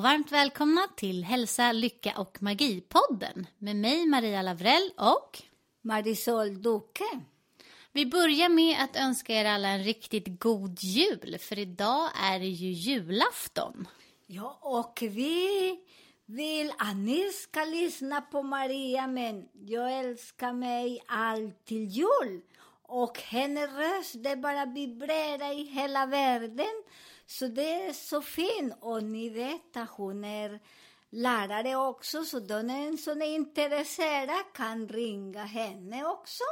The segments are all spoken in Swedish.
Och varmt välkomna till Hälsa, Lycka och Magi-podden med mig Maria Lavrell och Marisol Duque. vi börjar med att önska er alla en riktigt god jul för idag är det ju julafton. Ja, och vi vill att ni ska lyssna på Maria, men jag älskar mig allt till jul. Och hennes röst, det bara vibrerar i hela världen. Så det är så fint. Och ni vet att hon är lärare också, så den som är intresserad kan ringa henne också.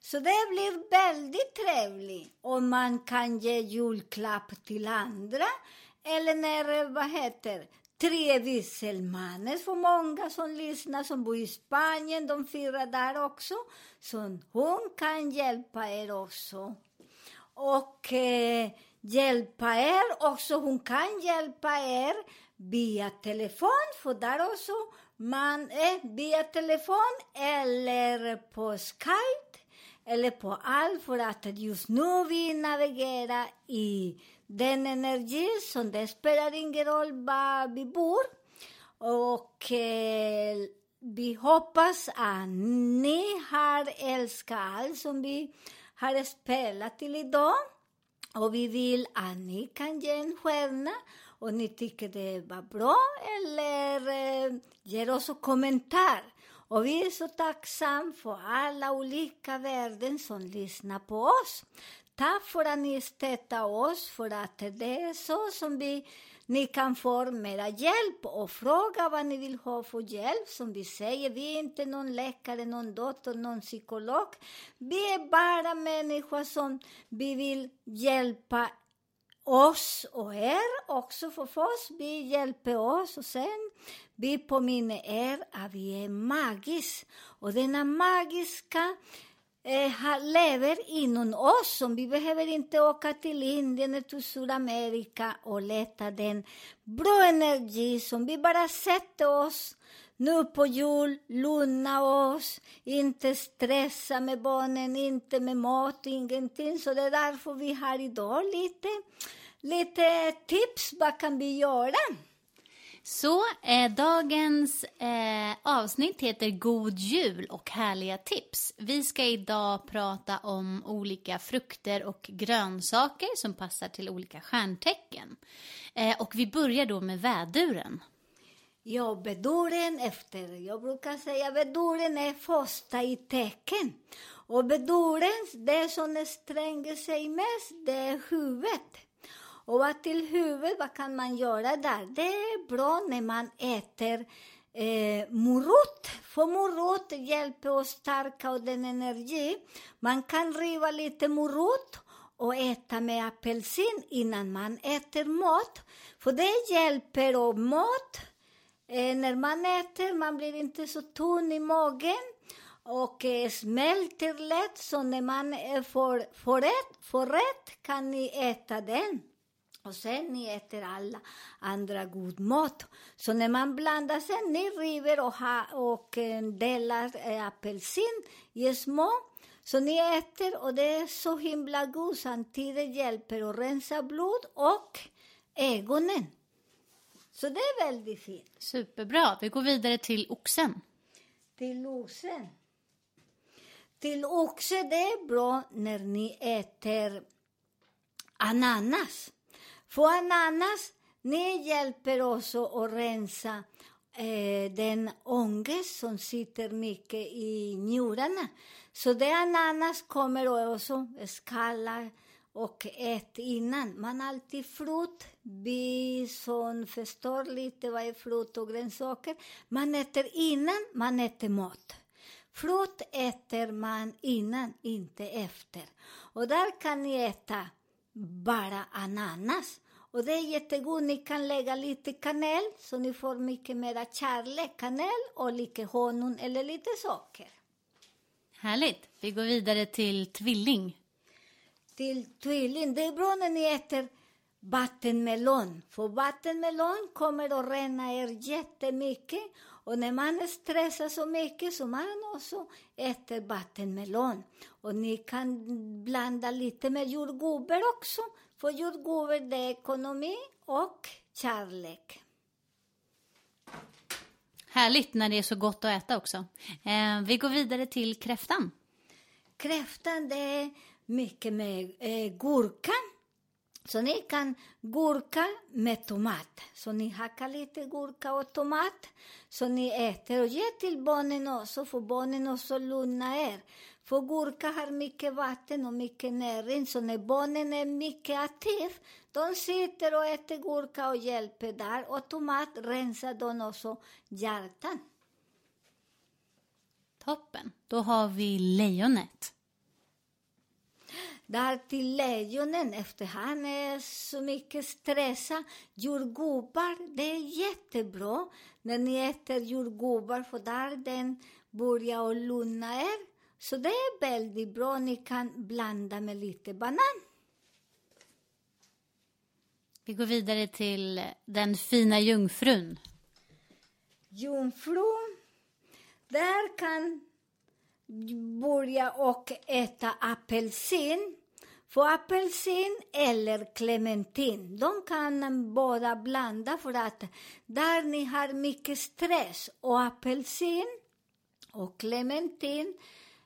Så det blir väldigt trevligt. Och man kan ge julklapp till andra. Eller när, vad heter Tre visselmannen för många som lyssnar, som bor i Spanien, de firar där också. Så hon kan hjälpa er också. Och eh, hjälpa er också, hon kan hjälpa er via telefon, för där också man är via telefon eller på Skype eller på allt för att just nu vi navigerar i den energi som det spelar ingen roll var vi bor. Och eh, vi hoppas att ni har älskat allt som vi har spelat till idag. Och vi vill att ni kan ge en stjärna och ni tycker det var bra eller eh, ger oss en kommentar. Och vi är så tacksamma för alla olika värden som lyssnar på oss. Tack för att ni stöttar oss, för att det är så som vi, ni kan få mera hjälp och fråga vad ni vill ha för hjälp. Som vi säger, vi är inte någon läkare, någon doktor, någon psykolog. Vi är bara människor som vi vill hjälpa oss och er också för oss. Vi hjälper oss och sen vi påminner er att vi är magiska. Och denna magiska eh, lever inom oss. Som vi behöver inte åka till Indien eller till Sydamerika och leta den bra energi som vi bara sätter oss nu på jul, lugna oss, inte stressa med barnen, inte med mat, ingenting. Så det är därför vi har idag lite, lite tips. Vad kan vi göra? Så eh, dagens eh, avsnitt heter God jul och härliga tips. Vi ska idag prata om olika frukter och grönsaker som passar till olika stjärntecken. Eh, och vi börjar då med väduren. Ja, beduren efter. Jag brukar säga beduren är första i tecken. Och beduren, det som stränger sig mest, det är huvudet. Och vad till huvud, vad kan man göra där? Det är bra när man äter eh, morot. För morot hjälper oss stärka och den energi. Man kan riva lite morot och äta med apelsin innan man äter mat. För det hjälper och mat Eh, när man äter, man blir inte så tunn i magen och eh, smälter lätt. Så när man eh, får, får, rätt, får rätt kan ni äta den. Och sen ni äter alla andra god mat. Så när man blandar sen, ni river och, ha, och eh, delar eh, apelsin i små. Så ni äter och det är så himla god. Samtidigt hjälper att rensa blod och ögonen. Så det är väldigt fint. Superbra. Vi går vidare till oxen. Till oxen. Till oxe, det är bra när ni äter ananas. För ananas, ni hjälper oss att rensa eh, den ångest som sitter mycket i njurarna. Så det ananas kommer också skallar och ät innan. Man alltid frukt. Vi som förstår lite vad är frukt och grönsaker. Man äter innan man äter mat. Frukt äter man innan, inte efter. Och där kan ni äta bara ananas. Och det är jättegott. Ni kan lägga lite kanel så ni får mycket mera kärlek. Kanel och lite honung eller lite socker. Härligt. Vi går vidare till tvilling. till tvilling. Det är bra när ni äter vattenmelon. För vattenmelon kommer att rena er jättemycket. Och när man är stressad så mycket så man också äter vattenmelon. Och ni kan blanda lite med jordgubbar också. För jordgubbar det är ekonomi och kärlek. Härligt när det är så gott att äta också. Eh, vi går vidare till kräftan. Kräftan det är mycket med eh, gurka. Så ni kan gurka med tomat. Så ni hackar lite gurka och tomat. Så ni äter och ge till barnen också, för barnen också lugna er. För gurka har mycket vatten och mycket näring, så när barnen är mycket aktiva, de sitter och äter gurka och hjälper där. Och tomat rensar de också hjärtan. Toppen. Då har vi lejonet. Där till lejonen, efter han är så mycket stressad. Jordgubbar, det är jättebra när ni äter jordgubbar, för där den börjar att lugna er. Så det är väldigt bra, ni kan blanda med lite banan. Vi går vidare till den fina jungfrun. Jungfru, där kan börja och äta apelsin. För apelsin eller clementin, de kan båda blanda för att där ni har mycket stress och apelsin och clementin,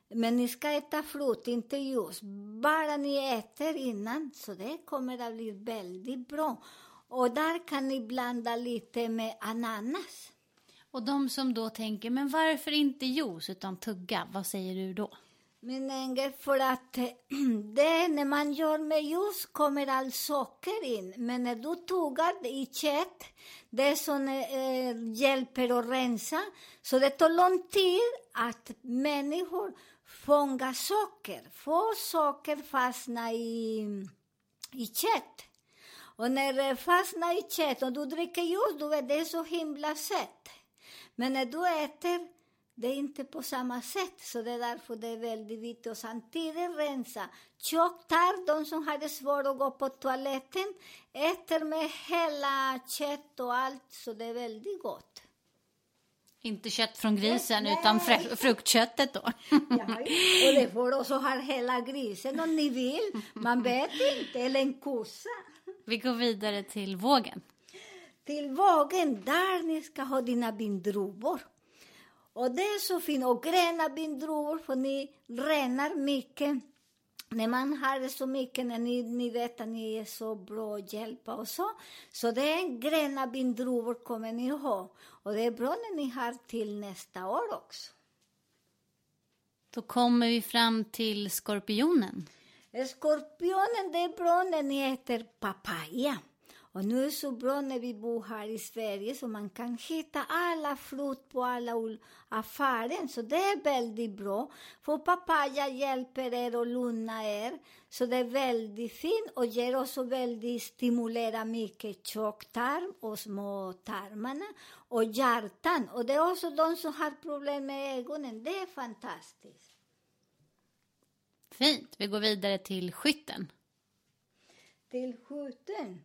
men ni ska äta frukt, inte juice. Bara ni äter innan, så det kommer att bli väldigt bra. Och där kan ni blanda lite med ananas. Och de som då tänker, men varför inte juice utan tugga? Vad säger du då? Min ängel, för att det när man gör med juice kommer all socker in. Men när du tuggar i kött, det som eh, hjälper att rensa, så det tar lång tid att människor fångar socker. Får socker fastna i, i kött. Och när det fastnar i kött och du dricker juice, du vet, det är så himla sött. Men när du äter, det är inte på samma sätt. Så det är därför det är väldigt viktigt att samtidigt rensa. Tjocktarr, de som har det svårt att gå på toaletten, äter med hela kött och allt, så det är väldigt gott. Inte kött från grisen, Nej. utan fruktköttet då. Ja, och det får också ha hela grisen om ni vill. Man vet inte, eller en kossa. Vi går vidare till vågen. Till vågen där ni ska ha dina bindruvor. Och det är så fint. Och gröna bindruvor, för ni renar mycket. När man har det så mycket, när ni, ni vet att ni är så bra att hjälpa och så. Så det är gröna bindruvor kommer ni ha. Och det är bra när ni har till nästa år också. Då kommer vi fram till skorpionen. Skorpionen, det är bra när ni äter papaya. Och nu är det så bra när vi bor här i Sverige så man kan hitta alla frukt på alla affärer. Så det är väldigt bra. För papaya hjälper er att lugna er. Så det är väldigt fint och ger också väldigt stimulerar mycket tjocktarm och små tarmarna och hjärtan. Och det är också de som har problem med ögonen. Det är fantastiskt. Fint. Vi går vidare till skytten. till skjuten.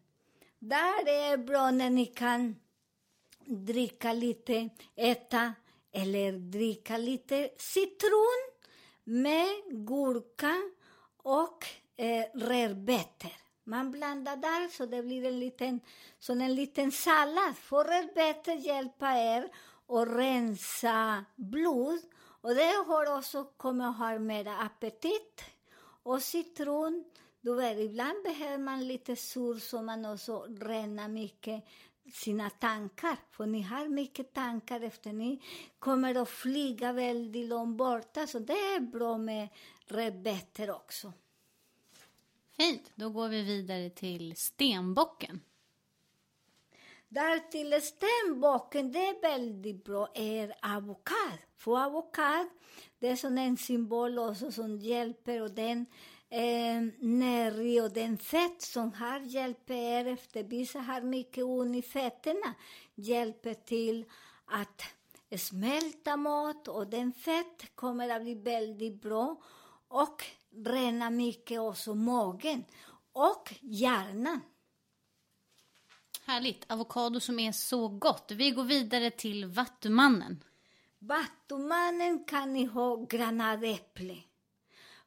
Där är bra när ni kan dricka lite, äta eller dricka lite citron med gurka och eh, rödbetor. Man blandar där så det blir en liten, som en liten sallad. Får rödbetor hjälpa er att rensa blod och det har också kommer att ha mera appetit. Och citron, du vet, ibland behöver man lite sur så man också renar mycket sina tankar. För ni har mycket tankar efter ni kommer att flyga väldigt långt borta. Så det är bra med rödbetor också. Fint, då går vi vidare till stenbocken. Där till stenbocken, det är väldigt bra, är avokad. För avokad, det är som en symbol också som hjälper och den eh, och den fett som har hjälper er efter, vissa har mycket ont i fetterna, hjälper till att smälta mat och den fett kommer att bli väldigt bra och rena mycket också magen och hjärnan. Härligt, avokado som är så gott. Vi går vidare till vattumannen. Vattumannen kan ni ha granatäpple.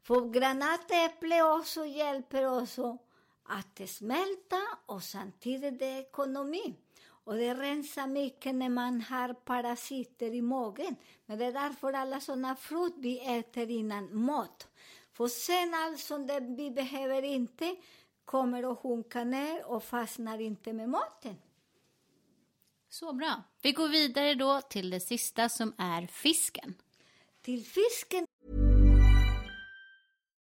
För granatäpple också hjälper också att smälta och samtidigt det är ekonomi. Och det rensar mycket när man har parasiter i magen. Men det är därför alla sådana frukt vi äter innan mat. För sen allt som det vi behöver inte kommer att sjunka ner och fastnar inte med maten. Så bra. Vi går vidare då till det sista som är fisken. Till fisken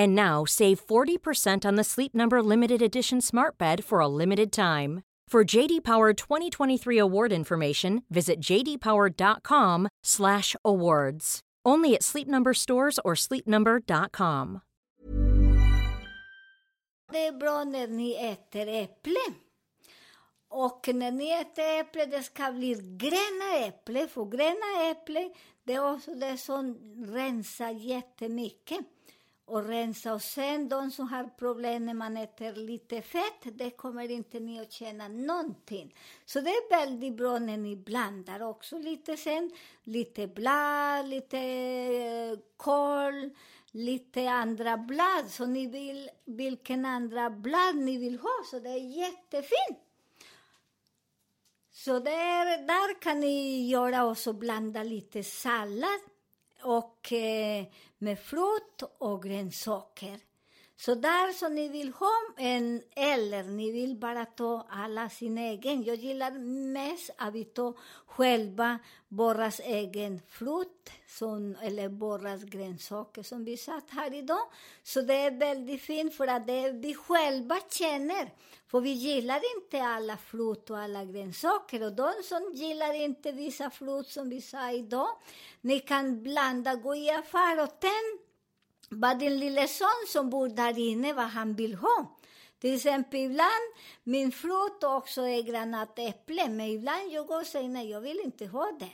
And now save 40% on the Sleep Number limited edition Smart Bed for a limited time. For JD Power 2023 award information, visit jdpower.com/awards. Only at Sleep Number stores or sleepnumber.com. Det är bra när ni äter äpple. Och när ni äter äpple, det ska bli gröna äpple. För gröna äpple, det är också det som rensar jättemycket. Och rensa. Och sen de som har problem när man äter lite fett, det kommer inte ni att känna någonting. Så det är väldigt bra när ni blandar också lite sen. Lite blad, lite eh, kål, lite andra blad. Så ni vill, vilken andra blad ni vill ha. Så det är jättefint. Så där, där kan ni göra också blanda lite sallad och eh, med frukt och grönsaker. Så där som ni vill ha en, eller ni vill bara ta alla sin egen. Jag gillar mest att vi tar själva våras egen frukt, som, eller våra grönsaker som vi satt här idag. Så det är väldigt fint för att det vi själva känner. För vi gillar inte alla frukt och alla grönsaker. Och de som gillar inte vissa frukt som vi sa idag, ni kan blanda, gå i affär och tänd vad din lille son som bor där inne, vad han vill ha. Till exempel ibland, min frukt också ett granatäpple, men ibland jag går och säger nej, jag vill inte ha den.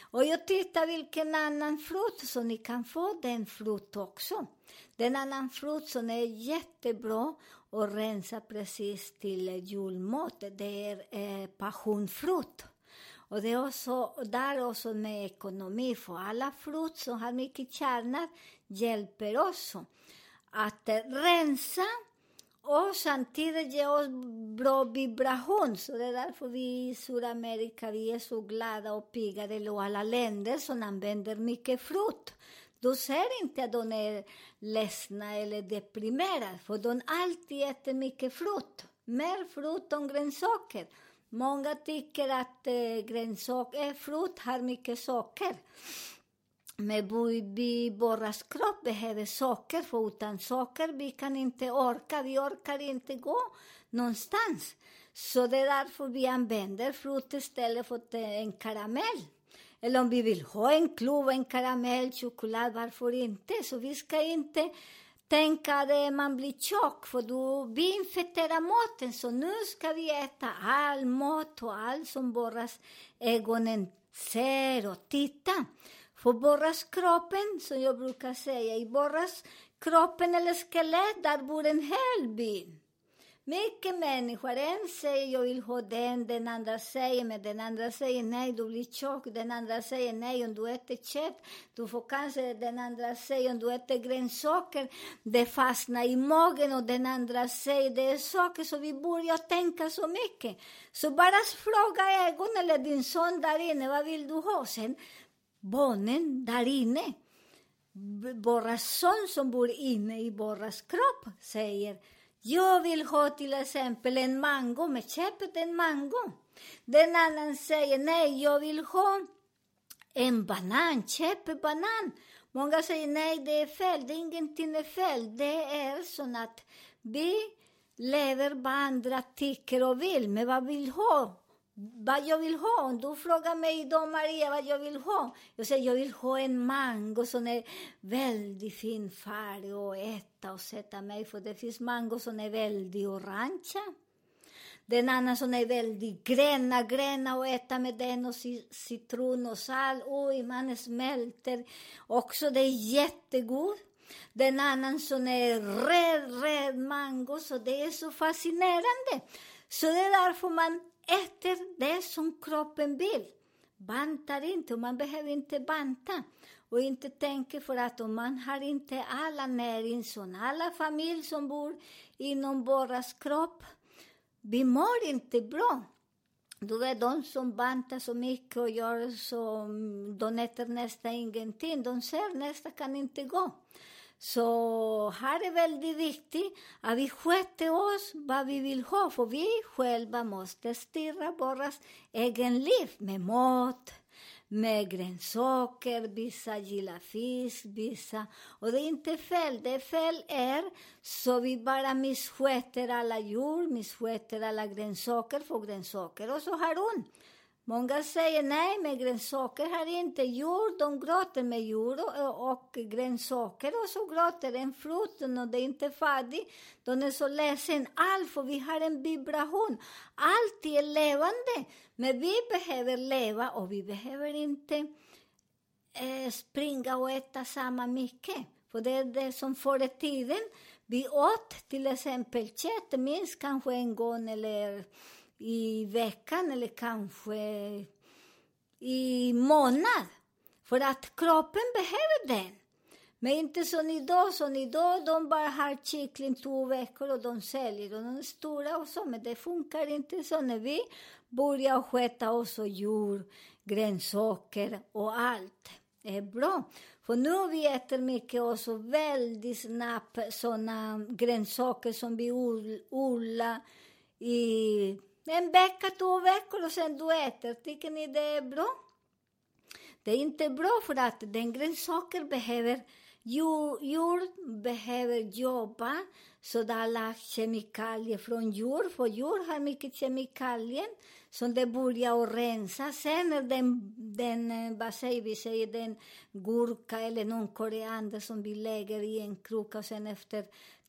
Och jag tittar vilken annan frukt, så ni kan få den frukt också. Den annan frukt som är jättebra och rensa precis till julmat, det är eh, passionfrukt. Och det är också, där också med ekonomi, för alla frukt som har mycket kärnor hjälper också att rensa och samtidigt ge oss bra vibration. Så det är därför vi i Sydamerika vi är så glada och piggade, och alla länder som använder mycket frukt. Du ser inte att de är ledsna eller deprimerade, för de alltid äter mycket frukt. Mer frukt än grönsaker. Många tycker att eh, grönsaker, eh, frukt har mycket socker. Men vi, vi, våras kropp behöver socker, för utan socker vi kan inte orka, vi orkar inte gå någonstans. Så det är därför vi använder frukt istället för eh, en karamell. Eller om vi vill ha en klubb, en karamell, choklad, varför inte? Så vi ska inte tänka att eh, man blir tjock, för då vi infekterar maten. Så nu ska vi äta all mat och allt som våra ögonen ser och tittar. För borras kroppen, som jag brukar säga, i borras kroppen eller skelett, där bor en hel by. Mycket människor, en säger jag vill ha den, den andra säger men den andra säger nej, du blir tjock, den andra säger nej, om du äter kött, du får cancer, den andra säger om du äter grönsaker, det fastnar i magen. Och den andra säger det är saker så vi börjar tänka så mycket. Så bara fråga ögonen eller din son där inne, vad vill du ha? Sen barnen där inne, våra son som bor inne i våras kropp säger jag vill ha till exempel en mango, men köpet en mango. Den annan säger nej, jag vill ha en banan, köp banan. Många säger nej, det är fel, det är ingenting är fel. Det är så att vi lever vad andra tycker och vill, men vad vill ha? Vad jag vill ha? Om du frågar mig idag, Maria, vad jag vill ha? Jag säger, jag vill ha en mango som är väldigt fin färg och äta och sätta mig, för det finns mango som är väldigt orangea. Den andra som är väldigt gröna, gröna och äta med den och citron och salt. Oj, man smälter. Också det är jättegod. Den annan som är röd, röd mango, så det är så fascinerande. Så det är därför man äter det som kroppen vill. Bantar inte, man behöver inte banta. Och inte tänka för att om man har inte alla näring, alla familjer som bor inom våras kropp, vi mår inte bra. Du vet, de som bantar så mycket och gör så, de äter nästan ingenting, de ser nästan kan inte gå. Så här är väldigt viktigt att vi sköter oss vad vi vill ha, för vi själva måste styra vårt egen liv med mat, med grönsaker, vissa gillar fisk, vissa... Och det är inte fel, det fel är så vi bara missköter alla djur, missköter alla grönsaker för grönsaker och så har hon. Många säger nej, men grönsaker har inte jord, De gråter med jord och, och grönsaker och så gråter en frukt och det är inte färdigt. De är så ledsen. Allt, för vi har en vibration. Allt är levande. Men vi behöver leva och vi behöver inte eh, springa och äta samma mycket. För det är det som förr i tiden, vi åt till exempel kött minst kanske en gång eller i veckan eller kanske i månad. För att kroppen behöver den. Men inte som idag, som idag de bara har kyckling två veckor och de säljer och de är stora och så, men det funkar inte så när vi börjar sköta oss och djur, grönsaker och allt det är bra. För nu vi äter mycket och så väldigt snabbt sådana grönsaker som vi odlar i en vecka, två veckor och sen du äter. Tycker ni det är bra? Det är inte bra för att den grönsaker behöver djur, behöver jobba så det alla kemikalier från djur, för djur har mycket kemikalier som det börjar att rensa. Sen den, den, eh, vad säger vi, säger den gurka eller någon koriander som vi lägger i en kruka och sen efter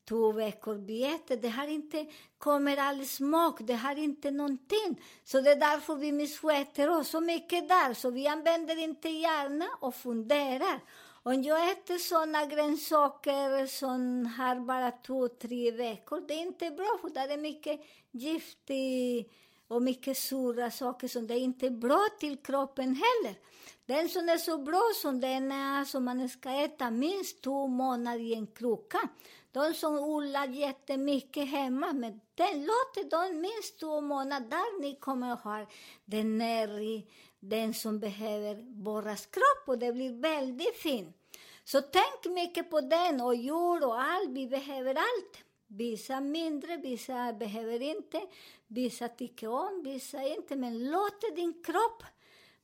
två veckor vi äter. Det har inte kommer all smak, det har inte någonting. Så det är därför vi missköter oss så mycket där. Så vi använder inte hjärnan och funderar. Om jag äter såna grönsaker som har bara två, tre veckor, det är inte bra för det är mycket gift i, och mycket sura saker som det är inte bra till kroppen heller. Den som är så bra som den är, som man ska äta minst två månader i en kruka. De som odlar jättemycket hemma, men den låter dem minst två månader, där ni kommer att ha den näring, den som behöver borras kropp och det blir väldigt fint. Så tänk mycket på den och jord och allt, vi behöver allt. Vissa mindre, vissa behöver inte, vissa tycker om, vissa inte. Men låt din kropp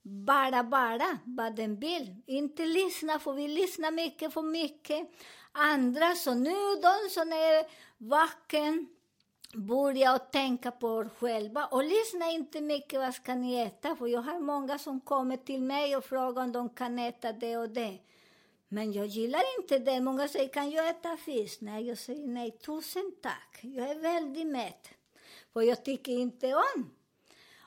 bara, bara vad den vill. Inte lyssna, för vi lyssnar mycket för mycket. Andra, så nu de som är vaken, börja och tänka på er själva och lyssna inte mycket vad ska ni äta, för jag har många som kommer till mig och frågar om de kan äta det och det. Men jag gillar inte det. Många säger, kan jag äta fisk? Nej, jag säger nej, tusen tack. Jag är väldigt mätt. För jag tycker inte om.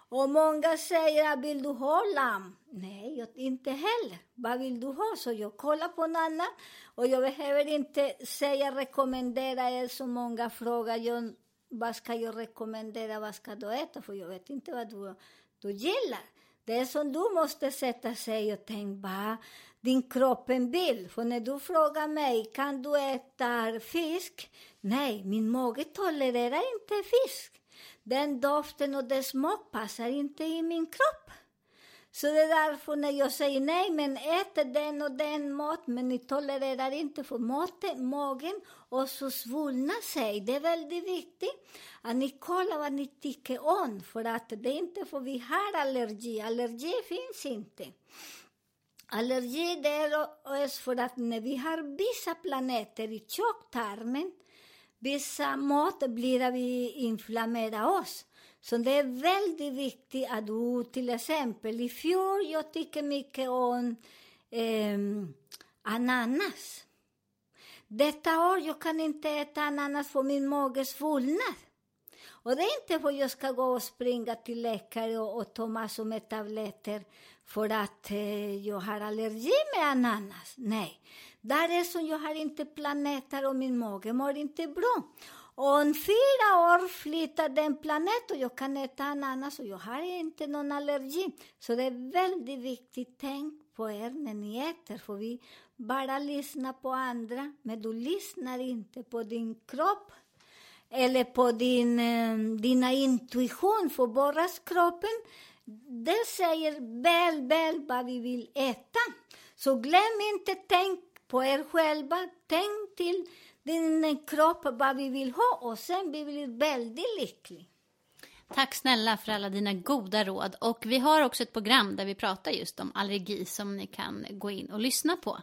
Och många säger, ah, vill du ha lamm? Nej, jag, inte heller. Vad vill du ha? Så jag kollar på en annan. Och jag behöver inte säga rekommendera er så många frågar. Jag, vad ska jag rekommendera? Vad ska du äta? För jag vet inte vad du, du gillar. Det är som du måste sätta sig och tänka vad din kropp vill. För när du frågar mig, kan du äta fisk? Nej, min mage tolererar inte fisk. Den doften och den smak passar inte i min kropp. Så det är därför när jag säger nej, men äter den och den mat, men ni tolererar inte för maten, magen och så svullnar sig. Det är väldigt viktigt att ni kollar vad ni tycker om, för att det är inte för vi har allergi. Allergi finns inte. Allergi det är för att när vi har vissa planeter i tjocktarmen, vissa mat blir att vi inflammerar oss. Så det är väldigt viktigt att du till exempel i fjol, jag tycker mycket om eh, ananas. Detta år jag kan inte äta ananas för min mage svullnar. Och det är inte för att jag ska gå och springa till läkare och, och ta massor med tabletter för att eh, jag har allergi med ananas. Nej, där är som jag har inte planeter och min mage mår inte bra. Om fyra år flyttar den planet och jag kan äta ananas och jag har inte någon allergi. Så det är väldigt viktigt, tänk på er när ni äter, för vi bara lyssnar på andra, men du lyssnar inte på din kropp eller på din, eh, dina intuition, för bara kroppen, den säger väl, väl vad vi vill äta. Så glöm inte, tänk på er själva, tänk till din kropp vad vi vill ha och sen blir vi väldigt lyckliga. Tack snälla för alla dina goda råd. Och vi har också ett program där vi pratar just om allergi som ni kan gå in och lyssna på.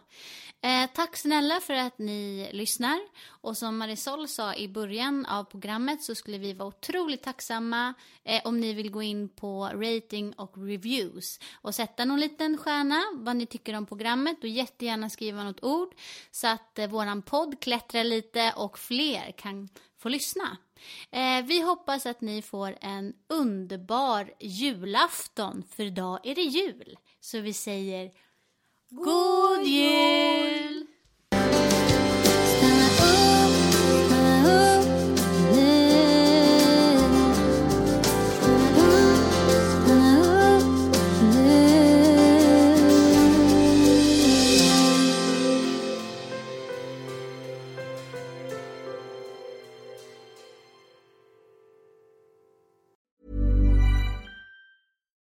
Eh, tack snälla för att ni lyssnar. Och som Marisol sa i början av programmet så skulle vi vara otroligt tacksamma eh, om ni vill gå in på rating och reviews och sätta någon liten stjärna vad ni tycker om programmet och jättegärna skriva något ord så att eh, våran podd klättrar lite och fler kan får lyssna. Eh, vi hoppas att ni får en underbar julafton, för idag är det jul. Så vi säger God jul!